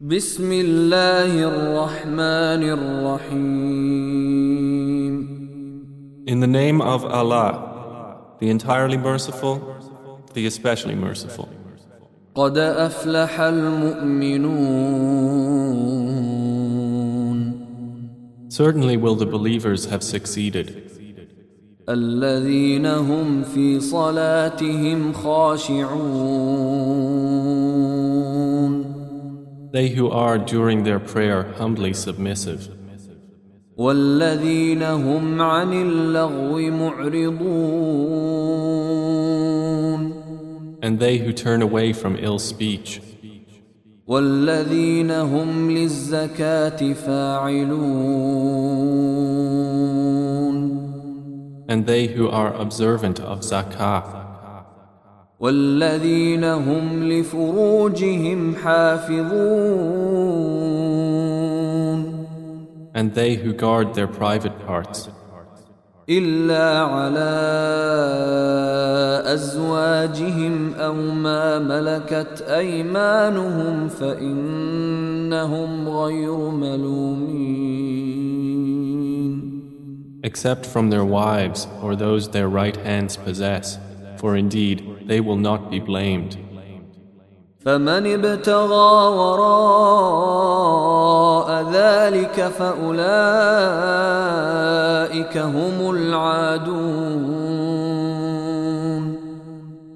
بسم الله الرحمن الرحيم In the name of Allah, the entirely merciful, the especially merciful. قد أفلح المؤمنون Certainly will the believers have succeeded, الذين هم في صلاتهم خاشعون they who are during their prayer humbly submissive, والذين هم عن اللغو معرضون and they who turn away from ill speech, والذين هم للزكاة فاعلون and they who are observant of zakah, والذين هم لفروجهم حافظون and they who guard their private parts, إلا على أزواجهم أو ما ملكت أيمانهم فإنهم غير ملومين except from their wives or those their right hands possess, for indeed they will not be blamed. فمن ابتغى وراء ذلك فأولئك هم العادون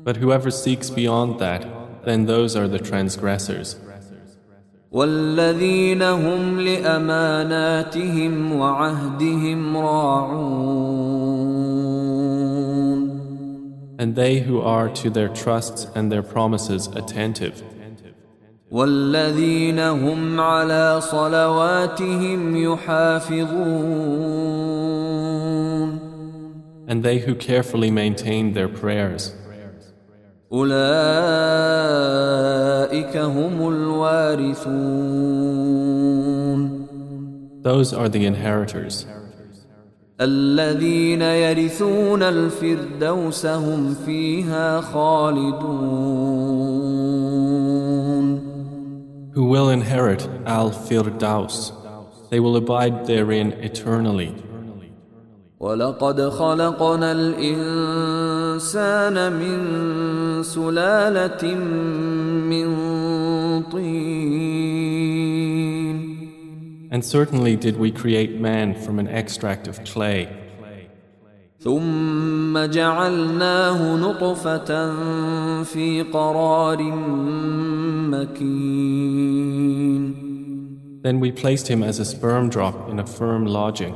But whoever seeks beyond that, then those are the transgressors. والذين هم لأماناتهم وعهدهم راعون And they who are to their trusts and their promises attentive. والذين هم على صلواتهم يحافظون And they who carefully maintain their prayers. أولئك هم الوارثون Those are the inheritors. الذين يرثون الفردوس هم فيها خالدون Who will inherit Al Firdaus. They will abide therein eternally. ولقد خلقنا الإنسان من سلالة من طين And certainly did we create man from an extract of clay. ثم جعلناه نطفة في قرار مكين Then we placed him as a sperm drop in a firm lodging.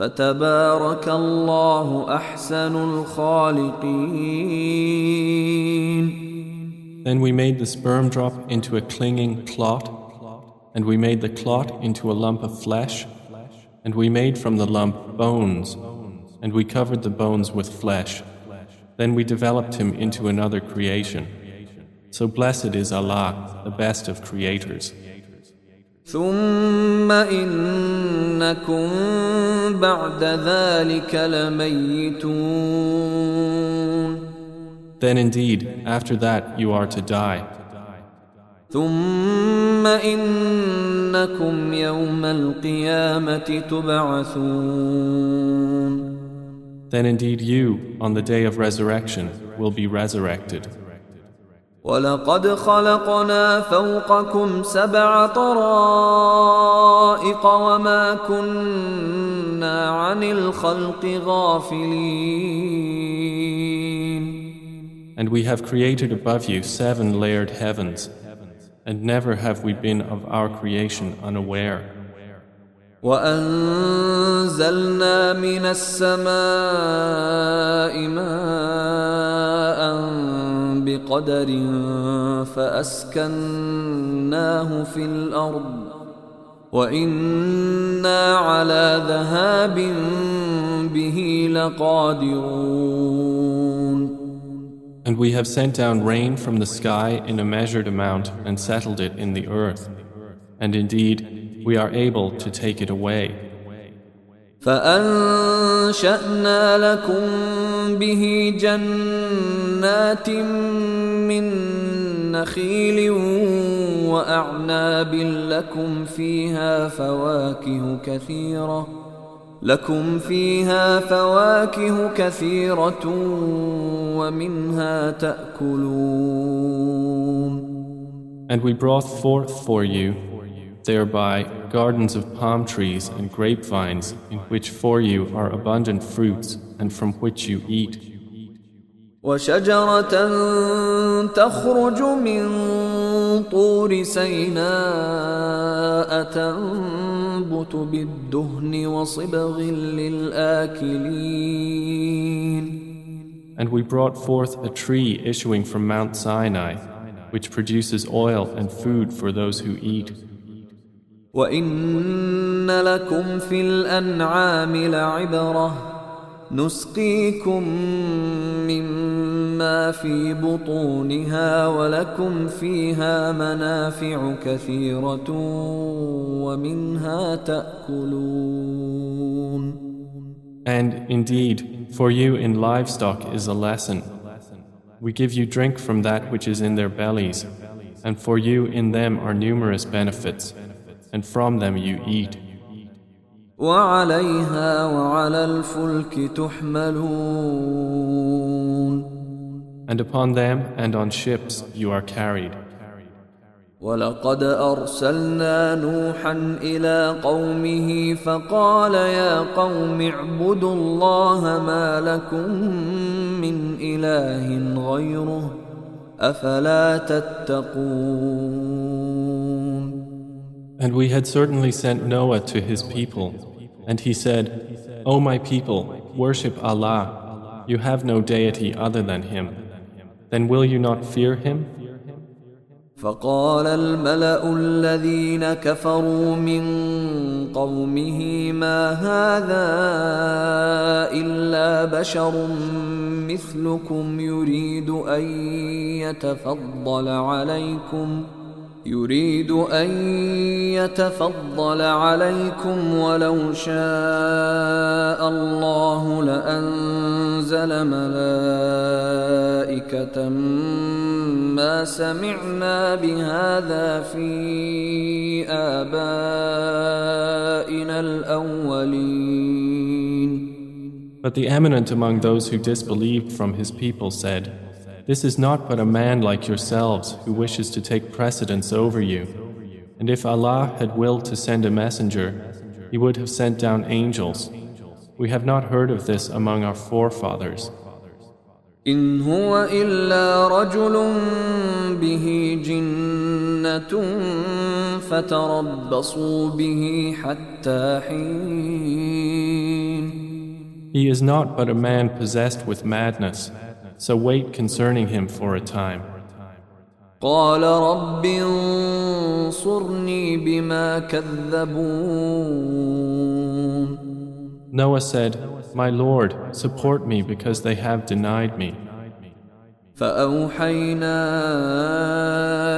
فتبارك الله أحسن الخالقين Then we made the sperm drop into a clinging clot, and we made the clot into a lump of flesh, and we made from the lump bones, and we covered the bones with flesh. Then we developed him into another creation. So blessed is Allah, the best of creators. ثم إنكم بعد ذلك لميتون Then indeed, after that you are to die. ثم إنكم يوم القيامة تبعثون Then indeed you, on the day of resurrection, will be resurrected. ولقد خلقنا فوقكم سبع طرائق وما كنا عن الخلق غافلين And we have created above you seven layered heavens, and never have we been of our creation unaware. وأنزلنا من السماء ماء بقدر فأسكناه في الأرض وإنا على ذهاب به لقادرون And we have sent down rain from the sky in a measured amount and settled it in the earth. And indeed, we are able to take it away. فأنشأنا لكم به جنات من نخيل وأعناب لكم فيها فواكه كثيرة لكم فيها فواكه كثيرة ومنها تأكلون And we brought forth for you thereby gardens of palm trees and grapevines in which for you are abundant fruits and from which you eat. وشجرة تخرج من طور سيناء تنبت بالدهن وصبغ للآكلين And we brought forth a tree issuing from Mount Sinai, which produces oil and food for those who eat. وإن لكم في الأنعام لعبرة نسقيكم مما في بطونها ولكم فيها منافع كثيرة ومنها تأكلون And indeed, for you in livestock is a lesson. We give you drink from that which is in their bellies, and for you in them are numerous benefits. and from them you eat. وعليها وعلى الفلك تحملون. And upon them and on ships you are carried. ولقد أرسلنا نوحا إلى قومه فقال يا قوم اعبدوا الله ما لكم من إله غيره أفلا تتقون. And we had certainly sent Noah to his people, and he said, O my people, worship Allah. You have no deity other than Him. Then will you not fear Him? فقال الملأ الذين كفروا من قومه ما هذا إلا بشر مثلكم يريد أن يتفضل عليكم ۖ يريد ان يتفضل عليكم ولو شاء الله لانزل ملائكه ما سمعنا بهذا في ابائنا الاولين But the eminent among those who disbelieved from his people said, This is not but a man like yourselves who wishes to take precedence over you. And if Allah had willed to send a messenger, He would have sent down angels. We have not heard of this among our forefathers. إن هو إلا رجل به جنة فتربصوا به حتى حين He is not but a man possessed with madness. So wait concerning him for a time. قال رب انصرني بما كذبون Noah said, My Lord, support me because they have denied me. فأوحينا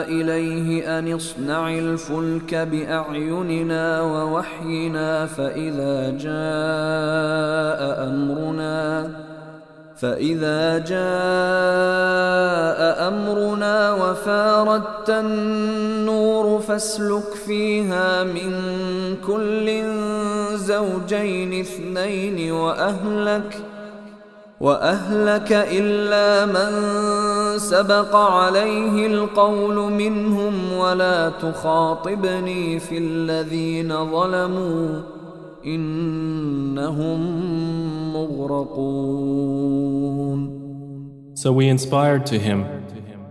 إليه أن اصنع الفلك بأعيننا ووحينا فإذا جاء أمرنا فإذا جاء أمرنا وفاردت النور فاسلك فيها من كل زوجين اثنين وأهلك وأهلك إلا من سبق عليه القول منهم ولا تخاطبني في الذين ظلموا إنهم مغرقون So we inspired to him,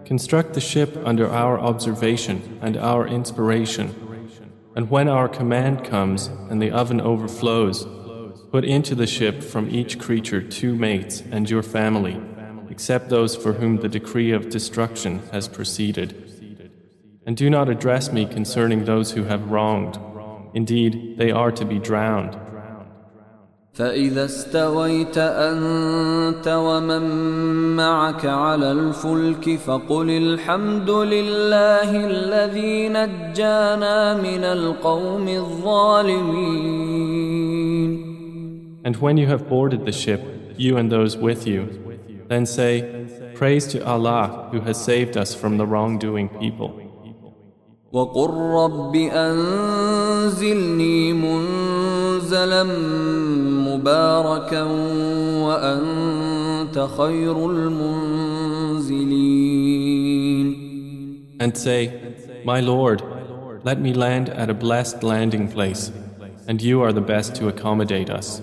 construct the ship under our observation and our inspiration. And when our command comes and the oven overflows, put into the ship from each creature two mates and your family, except those for whom the decree of destruction has proceeded. And do not address me concerning those who have wronged. Indeed, they are to be drowned. فإذا استويت أنت ومن معك على الفلك فقل الحمد لله الذي نجانا من القوم الظالمين And when you have boarded the ship, you and those with you, then say, Praise to Allah who has saved us from the wrongdoing people. وقل رب أنزلني منزلا مباركا وأنت خير المنزلين And say, My Lord, let me land at a blessed landing place, and you are the best to accommodate us.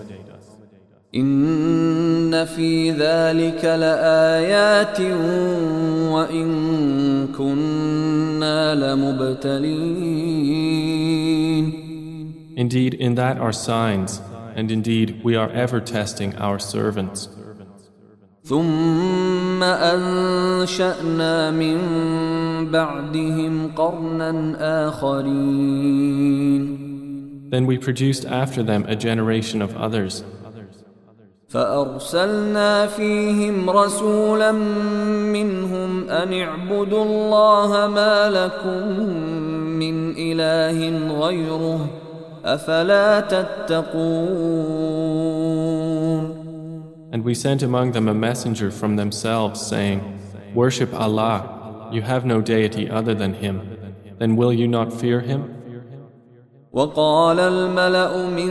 إن في ذلك لآيات وإن كنا لمبتلين Indeed, in that are signs, and indeed we are ever testing our servants. ثم أنشأنا من بعدهم قرنا آخرين Then we produced after them a generation of others. فأرسلنا فيهم رسولا منهم أن اعبدوا الله ما لكم من إله غيره أفلا تتقون And we sent among them a messenger from themselves, saying, Worship Allah, you have no deity other than Him. Then will you not fear Him? وقال الملأ من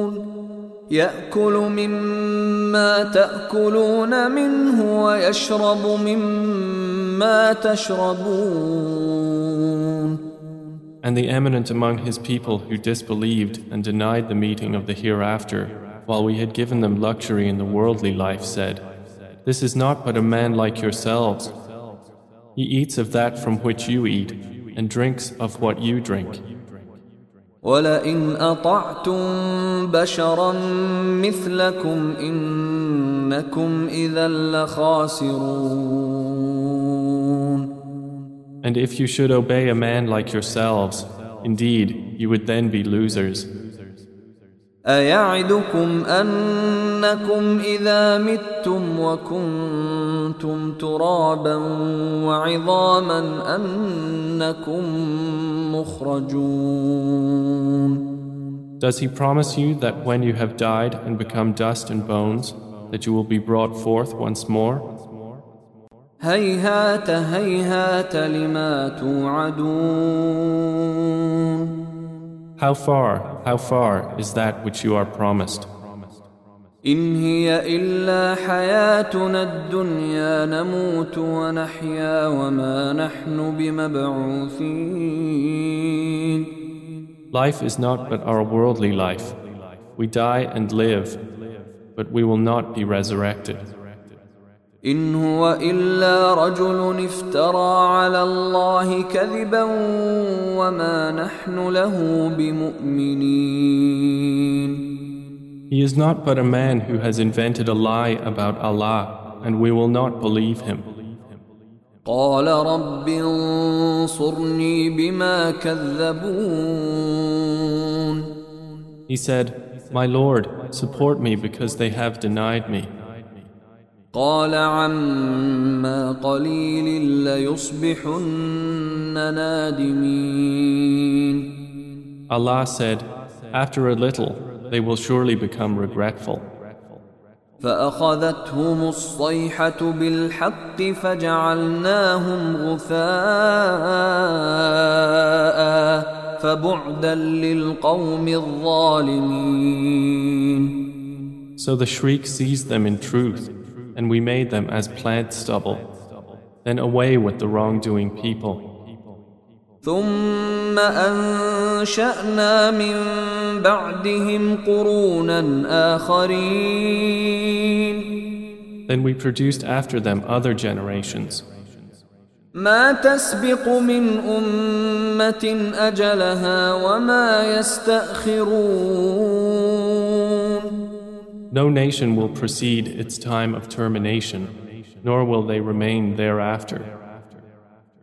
ياكل مما تاكلون منه ويشرب مما تشربون And the eminent among his people who disbelieved and denied the meeting of the hereafter, while we had given them luxury in the worldly life, said, This is not but a man like yourselves. He eats of that from which you eat, and drinks of what you drink. ولئن أطعتم بشرا مثلكم إنكم إذا لخاسرون And if you should obey a man like yourselves, indeed, you would then be losers. أيعدكم أنكم إذا متم وكنتم ترابا وعظاما أنكم مخرجون Does he promise you that when you have died and become dust and bones, that you will be brought forth once more? هيهات هيهات لما توعدون How far, how far is that which you are promised? إن هي إلا حياتنا الدنيا نموت ونحيا وما نحن بمبعوثين Life is not but our worldly life. We die and live, but we will not be resurrected. إن هو إلا رجل افترى على الله كذبا وما نحن له بمؤمنين He is not but a man who has invented a lie about Allah, and we will not believe him. قال رب انصرني بما كذبون He said, My Lord, support me because they have denied me. قال عما قليل ليصبحن نادمين Allah said, After a little, they will surely become regretful. فأخذتهم الصيحة بالحق فجعلناهم غثاء فبعدا للقوم الظالمين So the shriek seized them in truth, and we made them as plant stubble. Then away with the wrongdoing people. ثم أنشأنا من بعدهم قرونا آخرين Then we produced after them other generations. ما تسبق من أمة أجلها وما يستأخرون No nation will precede its time of termination, nor will they remain thereafter.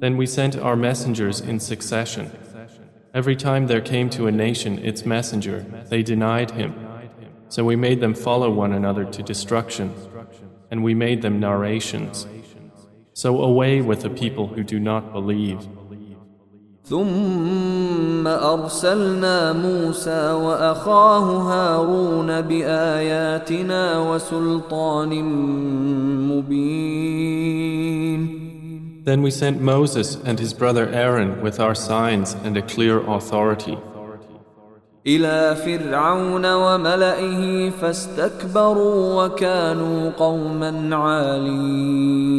Then we sent our messengers in succession. Every time there came to a nation its messenger, they denied him. So we made them follow one another to destruction, and we made them narrations. So away with the people who do not believe. ثم أرسلنا موسى وأخاه هارون بآياتنا وسلطان مبين Then we sent Moses and his brother Aaron with our signs and a clear authority. إلى فرعون وملئه فاستكبروا وكانوا قوما عالين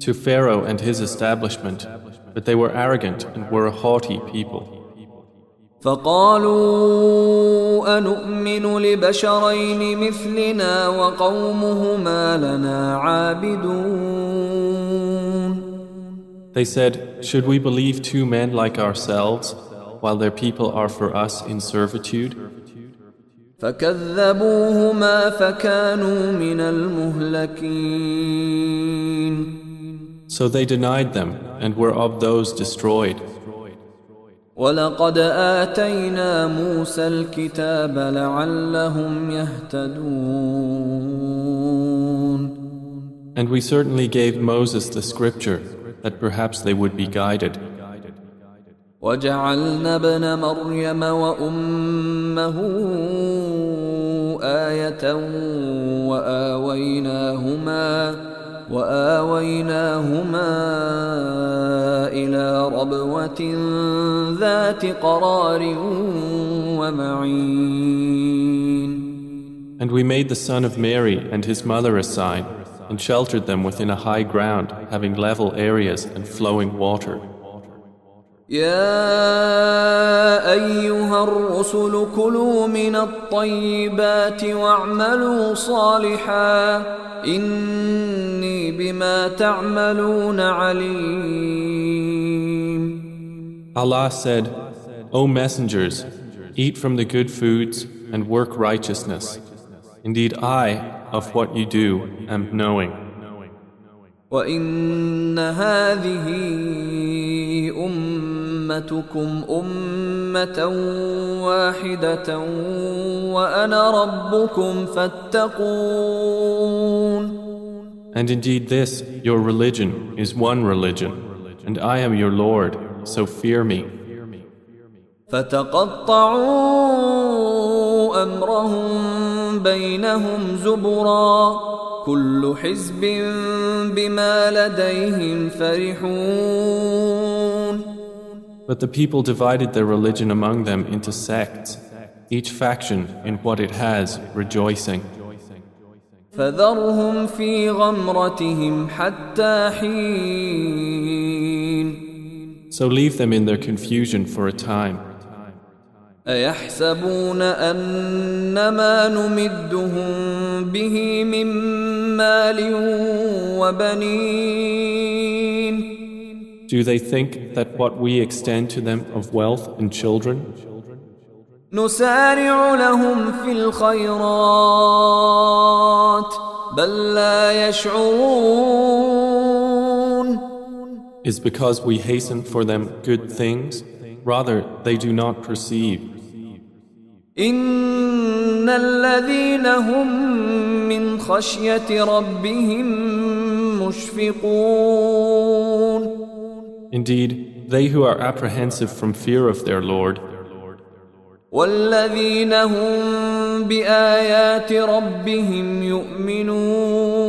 To Pharaoh and his establishment, but they were arrogant and were a haughty people. فقالوا أنؤمن لبشرين مثلنا وقومهما لنا عابدون They said, Should we believe two men like ourselves, while their people are for us in servitude? فكذبوهما فكانوا من المهلكين So they denied them and were of those destroyed. ولقد آتينا موسى الكتاب لعلهم يهتدون And we certainly gave Moses the scripture that perhaps they would be guided. وجعلنا ابن مريم وأمه آية وآويناهما وآويناهما إلى ربوة ذات قرار ومعين And we made the son of Mary and his mother a sign, and sheltered them within a high ground, having level areas and flowing water. يا أيها الرسل كلوا من الطيبات واعملوا صالحا إني بما تعملون عليم Allah said, O messengers, eat from the good foods and work righteousness. Indeed, I, of what you do, am knowing. وإن هذه أمتكم أمة واحدة وأنا ربكم فاتقون And indeed, this, your religion, is one religion, and I am your Lord, so fear me. فتقطعوا أمرهم بينهم زبرا كل حزب بما لديهم فرحون But the people divided their religion among them into sects, each faction in what it has, rejoicing. فذرهم في غمرتهم حتى حين So leave them in their confusion for a time. أيحسبون أن ما نمدهم به من مال وبنين Do they think that what we extend to them of wealth and children نسارع لهم في الخيرات بل لا يشعرون is because we hasten for them good things? Rather, they do not perceive. إن الذين هم من خشية ربهم مشفقون Indeed, they who are apprehensive from fear of their Lord, والذين هم بآيات ربهم يؤمنون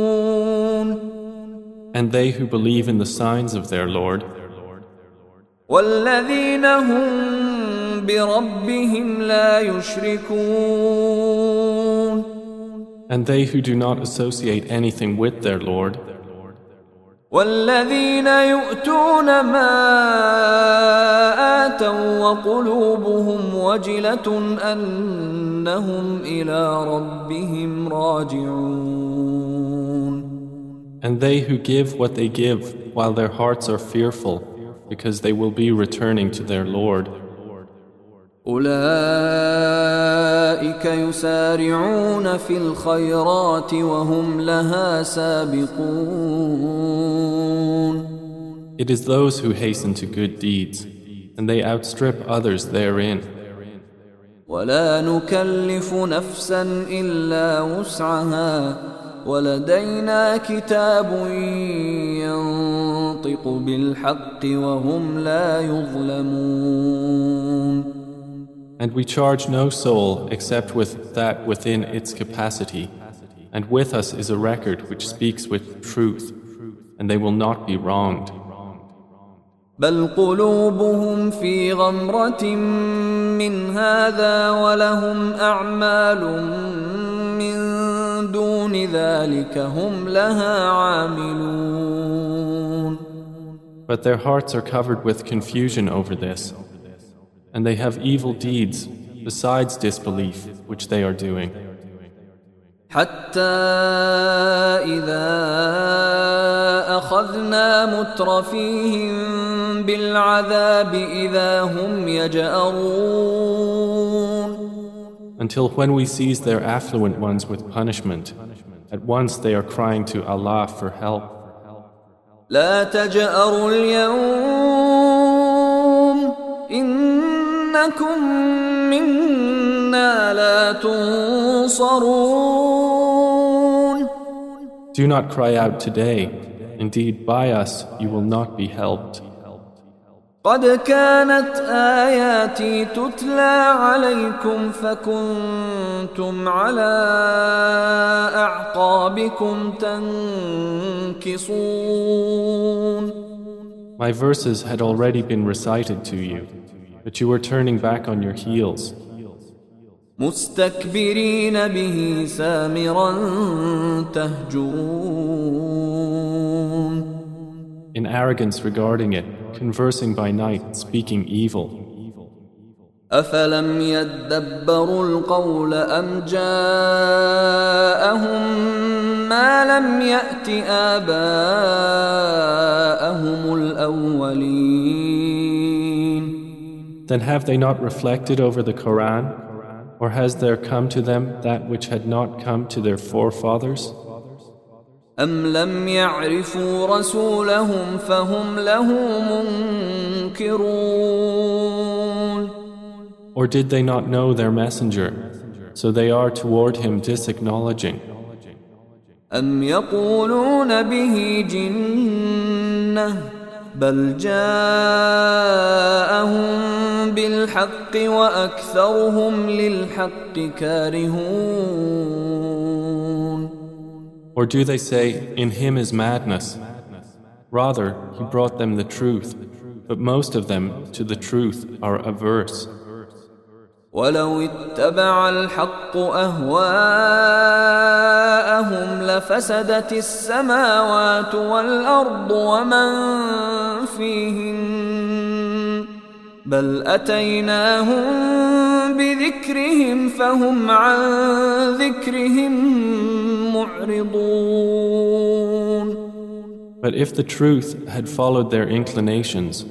And they who believe in the signs of their Lord والذين هم بربهم لا يشركون And they who do not associate anything with their Lord والذين يؤتون ما آتوا وقلوبهم وجلة أنهم إلى ربهم راجعون And they who give what they give while their hearts are fearful because they will be returning to their Lord. أولئك يسارعون في الخيرات وهم لها سابقون. It is those who hasten to good deeds, and they outstrip others therein. ولا نكلف نفسا إلا وسعها. ولدينا كتاب ينطق بالحق وهم لا يظلمون. And we charge no soul except with that within its capacity. And with us is a record which speaks with truth, and they will not be wronged. بل قلوبهم في غمرة من هذا ولهم أعمال من دون ذلك هم لها عاملون But their hearts are covered with confusion over this, and they have evil deeds besides disbelief which they are doing. حتى إذا أخذنا مترفيهم بالعذاب إذا هم يجأرون Until when we seize their affluent ones with punishment, at once they are crying to Allah for help. لا تجأروا اليوم إنكم منا لا تنصرون Do not cry out today. Indeed, by us you will not be helped. قد كانت آياتي تتلى عليكم فكنتم على أعقابكم تنكصون My verses had already been recited to you, but you were turning back on your heels, مستكبرين به سامرا تهجرون in arrogance regarding it, conversing by night, speaking evil. أفلم يدبروا القول أم جاءهم ما لم يأت آباءهم الأولين Then have they not reflected over the Quran? Or has there come to them that which had not come to their forefathers? أم لم يعرفوا رسولهم فهم له منكرون Or did they not know their messenger? So they are toward him disacknowledging. أم يقولون به جنة بل جاءهم بالحق وأكثرهم للحق كارهون Or do they say, In him is madness? Rather, he brought them the truth, but most of them to the truth are averse. ولو اتبع الحق أهواءهم لفسدت السماوات والأرض ومن فيهن بل أتيناهم بذكرهم فهم عن ذكرهم معرضون But if the truth had followed their inclinations,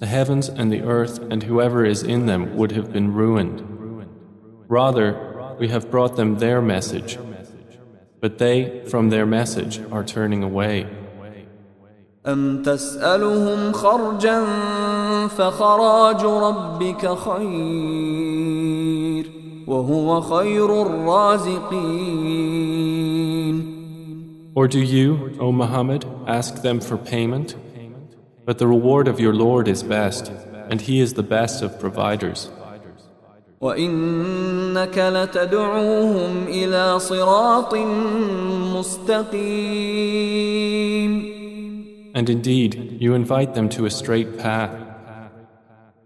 the heavens and the earth and whoever is in them would have been ruined. Rather, we have brought them their message, but they from their message are turning away. أم تسألهم خرجا فخراج ربك خير وهو خير الرازقين Or do you, O Muhammad, ask them for payment? But the reward of your Lord is best, and He is the best of providers. وإنك لتدعوهم إلى صراط مستقيم And indeed, you invite them to a straight path.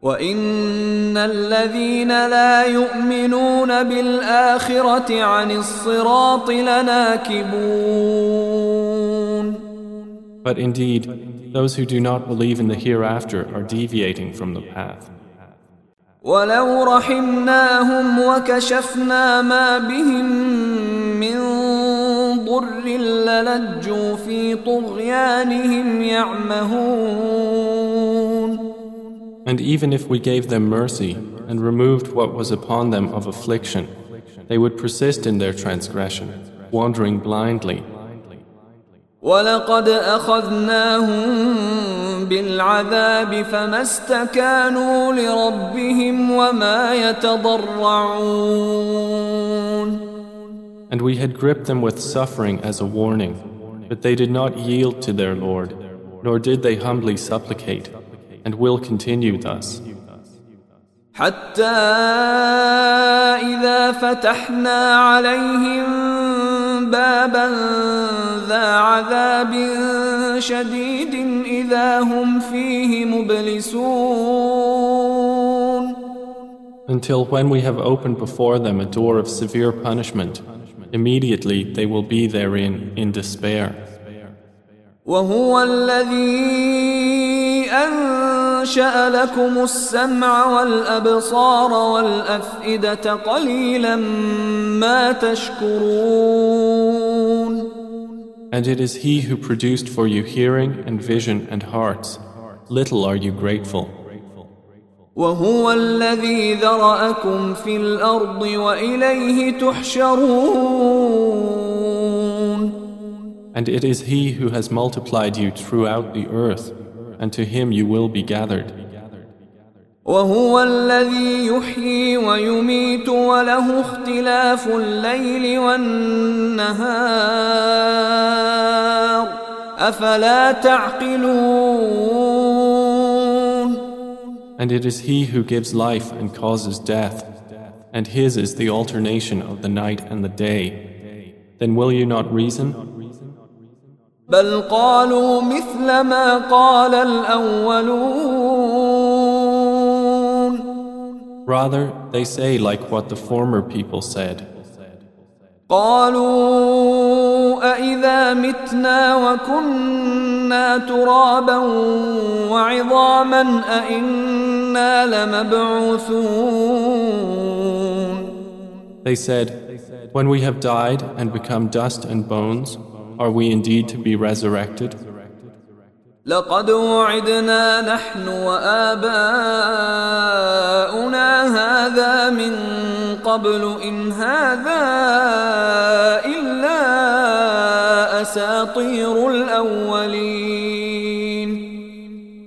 وإن الذين لا يؤمنون بالآخرة عن الصراط لناكبون But indeed, those who do not believe in the hereafter are deviating from the path. ولو رحمناهم وكشفنا ما بهم من ضر للجوا في طغيانهم يعمهون And even if we gave them mercy and removed what was upon them of affliction, they would persist in their transgression, wandering blindly. ولقد أخذناهم بالعذاب فما استكانوا لربهم وما يتضرعون And we had gripped them with suffering as a warning, but they did not yield to their Lord, nor did they humbly supplicate, and will continue thus. حتى إذا فتحنا عليهم بابا ذا عذاب شديد إذا هم فيه مبلسون Until when we have opened before them a door of severe punishment, immediately they will be therein in despair. وهو الذي أنشأ لكم السمع والأبصار والأفئدة قليلا ما تشكرون And it is He who produced for you hearing and vision and hearts. Little are you grateful. وهو الذي ذرأكم في الأرض وإليه تحشرون. And it is He who has multiplied you throughout the earth, and to Him you will be gathered. وهو الذي يحيي ويميت وله اختلاف الليل والنهار. أفلا تعقلون؟ And it is He who gives life and causes death, and His is the alternation of the night and the day. Then will you not reason? بل قالوا مثل ما قال الأولون Rather, they say like what the former people said. قالوا أإذا متنا وكنا ترابا وعظاما أإنا لمبعوثون They said, When we have died and become dust and bones, are we indeed to be resurrected? لقد وعدنا نحن وآباؤنا هذا من قبل إن هذا إلا أساطير الأولين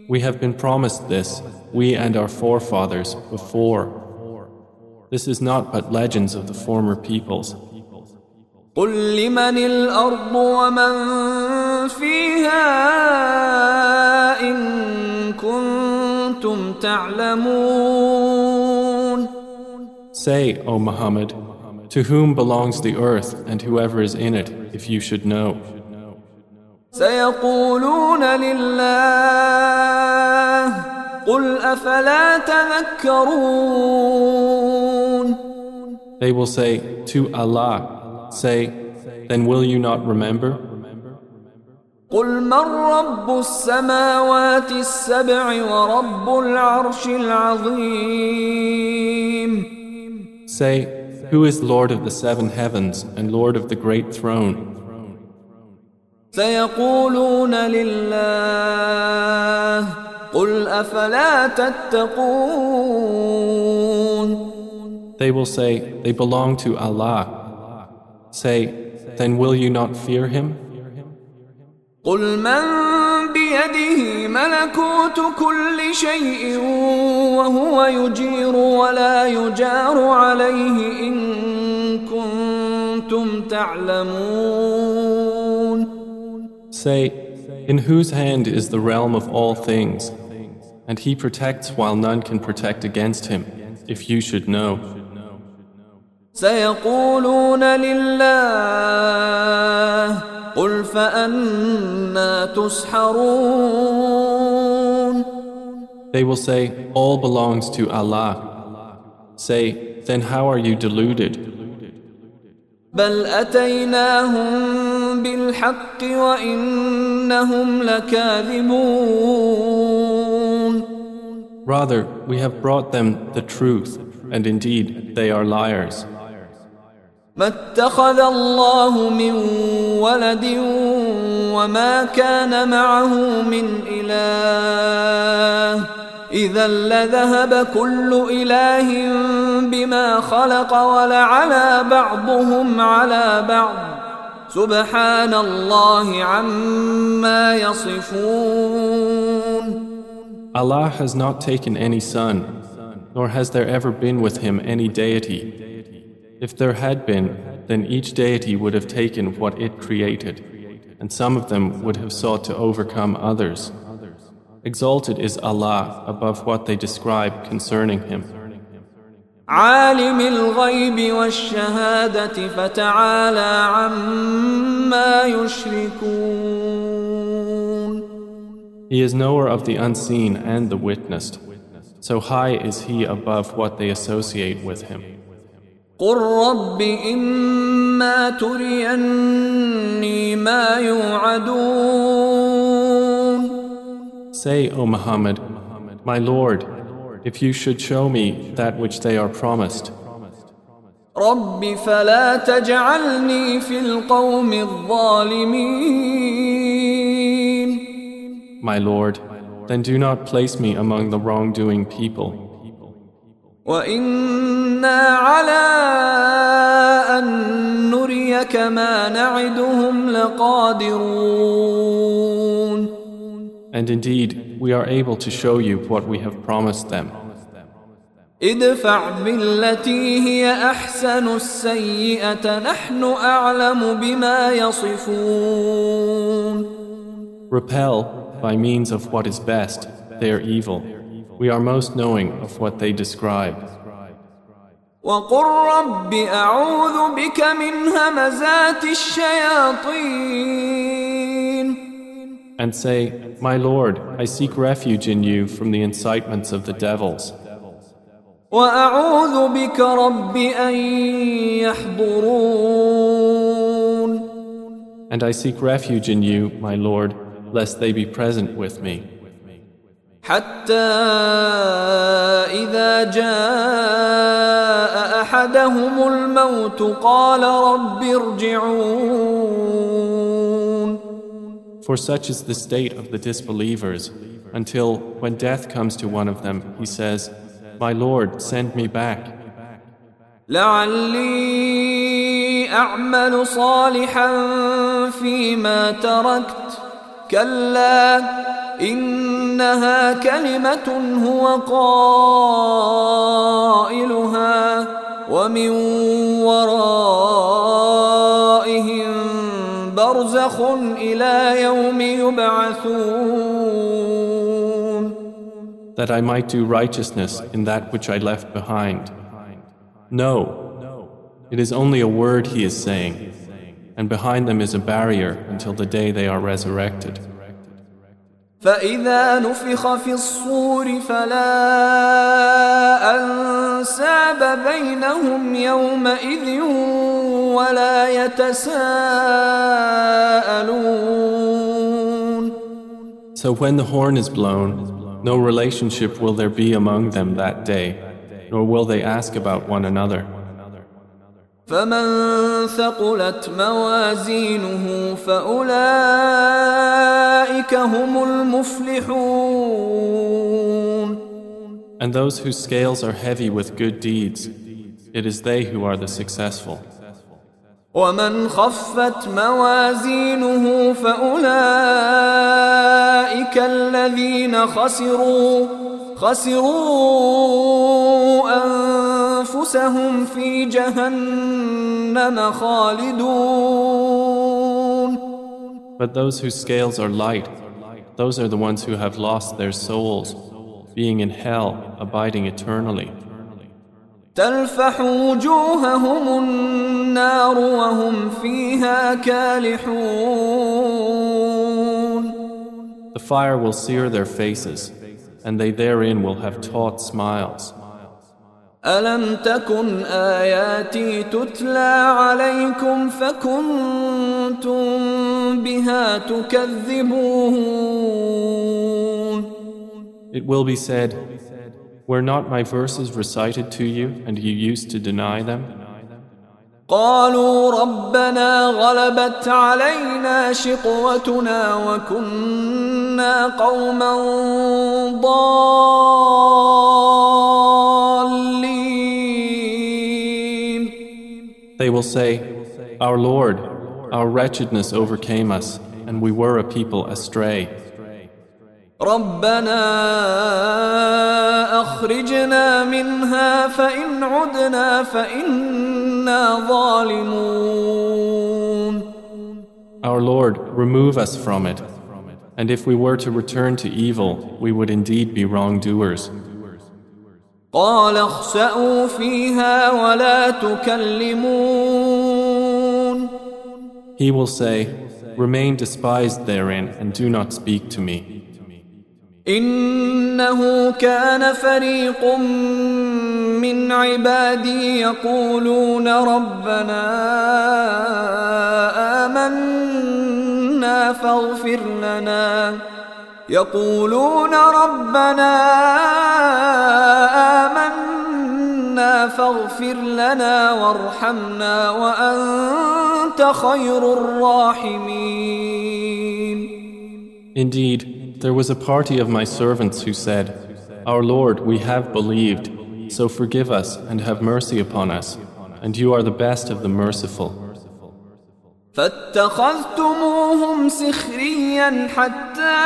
We have been promised this, we and our forefathers, before. This is not but legends of the former peoples. قل لمن الأرض ومن فيها إن كنتم تعلمون Say, O Muhammad, to whom belongs the earth and whoever is in it, if you should know. سيقولون لله قل أفلا تذكرون They will say, To Allah. Say, Then will you not remember? قل من رب السماوات السبع ورب العرش العظيم Say, Who is Lord of the seven heavens and Lord of the great throne? سيقولون لله قل أفلا تتقون They will say, They belong to Allah. Say, Then will you not fear Him? قل من بيده ملكوت كل شيء وهو يجير ولا يجار عليه إن كنتم تعلمون Say, In whose hand is the realm of all things, and He protects while none can protect against Him, if you should know. سيقولون لله قل فأنا تسحرون They will say, All belongs to Allah. Say, then how are you deluded? بل أتيناهم بالحق وإنهم لكاذبون Rather, we have brought them the truth, and indeed they are liars. ما اتخذ الله من ولد وما كان معه من إله. إذا لذهب كل إله بما خلق ولعلى بعضهم على بعض. سبحان الله عما يصفون. Allah has not taken any son, nor has there ever been with him any deity. If there had been, then each deity would have taken what it created, and some of them would have sought to overcome others. Exalted is Allah above what they describe concerning Him. عالم الغيب والشهادة فتعالى عما يشركون He is knower of the unseen and the witnessed. So high is He above what they associate with Him. قل رب إما تريني ما يوعدون Say, O Muhammad, My Lord, if you should show me that which they are promised, رب فلا تجعلني في القوم الظالمين my Lord, then do not place me among the wrongdoing people. وإنا على أن نريك ما نعدهم لقادرون And indeed, we are able to show you what we have promised them. ادفع بالتي هي أحسن السيئة نحن أعلم بما يصفون Repel, by means of what is best, their evil. We are most knowing of what they describe. وقل رب أعوذ بك من همزات الشياطين And say, My Lord, I seek refuge in you from the incitements of the devils. وأعوذ بك رب أن يحضرون And I seek refuge in you, my Lord, lest they be present with me. حتى إذا جاء أحدهم الموت قال رب ارجعون For such is the state of the disbelievers, until when death comes to one of them, he says, My Lord, send me back, لعلي أعمل صالحا فيما تركت كلا إنها كلمة هو قائلها ومن ورائهم برزخ إلى يوم يبعثون that I might do righteousness in that which I left behind. No, it is only a word he is saying, and behind them is a barrier until the day they are resurrected. فإذا نفخ في الصور فلا أنساب بينهم يومئذ ولا يتساءلون So when the horn is blown, no relationship will there be among them that day, nor will they ask about one another. فمن ثقلت موازينه فأولئك هم المفلحون And those whose scales are heavy with good deeds, it is they who are the successful. ومن خفت موازينه فأولئك الذين خسروا خسروا أنفسهم في جهنم خالدون But those whose scales are light, those are the ones who have lost their souls, being in hell, abiding eternally. تلفح وجوههم النار وهم فيها كالحون The fire will sear their faces, and they therein will have taut smiles. ألم تكن آياتي تتلى عليكم فكنتم بها تكذبون It will be said, Were not my verses recited to you, and you used to deny them? قالوا ربنا غلبت علينا شقوتنا وكنا قوما ضالين will say, Our Lord, our wretchedness overcame us, and we were a people astray. ربنا أخرجنا منها فإن عدنا فإنا ظالمون Our Lord, remove us from it. And if we were to return to evil, we would indeed be wrongdoers. قال اخسأوا فيها ولا تكلمون He will say, Remain despised therein and do not speak to me. إنه كان فريق من عبادي يقولون ربنا آمنا فاغفر لنا يقولون ربنا آمنا فاغفر لنا وارحمنا وأنت خير الراحمين Indeed, there was a party of my servants who said, Our Lord, we have believed, so forgive us and have mercy upon us, and you are the best of the merciful. فاتخذتموهم سخريا حتى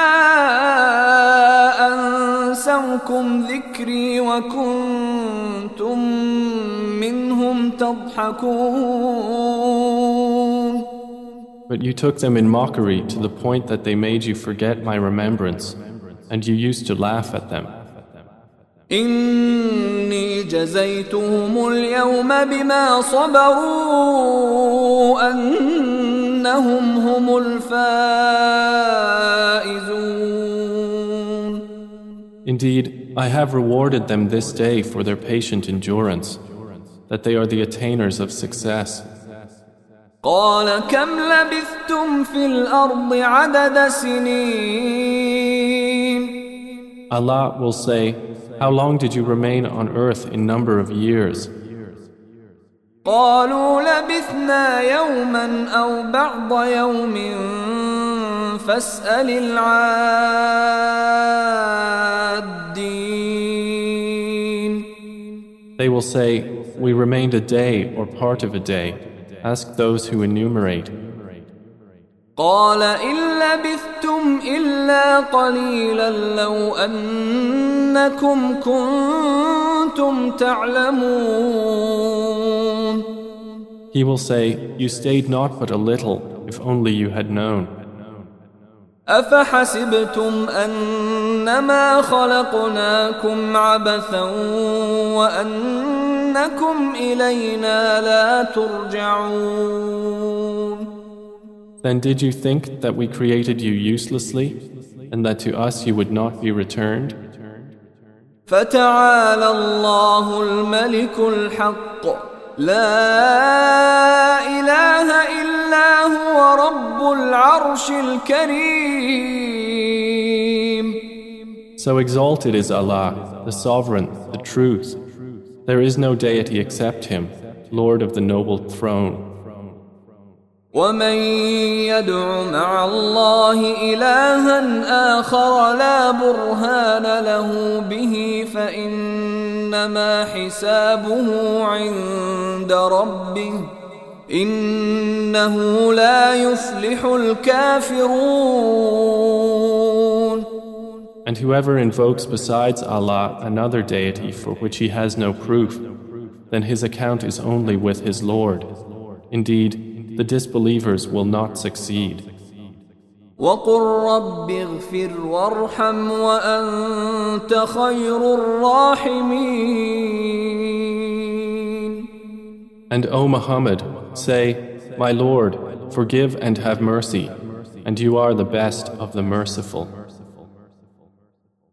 أنسوكم ذكري وكنتم منهم تضحكون But you took them in mockery to the point that they made you forget my remembrance, and you used to laugh at them. إني جزيتهم اليوم بما صبروا أنهم هم الفائزون Indeed, I have rewarded them this day for their patient endurance, that they are the attainers of success. قال كم لبثتم في الأرض عدد سنين Allah will say, How long did you remain on earth in number of years? قالوا لبثنا يوما أو بعض يوم فاسأل العادين They will say, We remained a day or part of a day. Ask those who enumerate. قال إن لبثتم إلا قليلا لو أنكم كنتم تعلمون He will say, You stayed not but a little, if only you had known. أفحسبتم أنما خلقناكم عبثا وأنكم إلينا لا ترجعون Then did you think that we created you uselessly, and that to us you would not be returned? فتعالى الله الملك الحق لا إله إلا هو رب العرش الكريم So exalted is Allah, the Sovereign, the Truth. There is no deity except Him, Lord of the noble throne. ومن يدع مع الله إلها آخر لا برهان له به فإنما حسابه عند ربه إنه لا يفلح الكافرون And whoever invokes besides Allah another deity for which he has no proof, then his account is only with his Lord. Indeed, the disbelievers will not succeed. وقل رب اغفر وارحم وأنت خير الراحمين And O Muhammad, say, My Lord, forgive and have mercy, and you are the best of the merciful.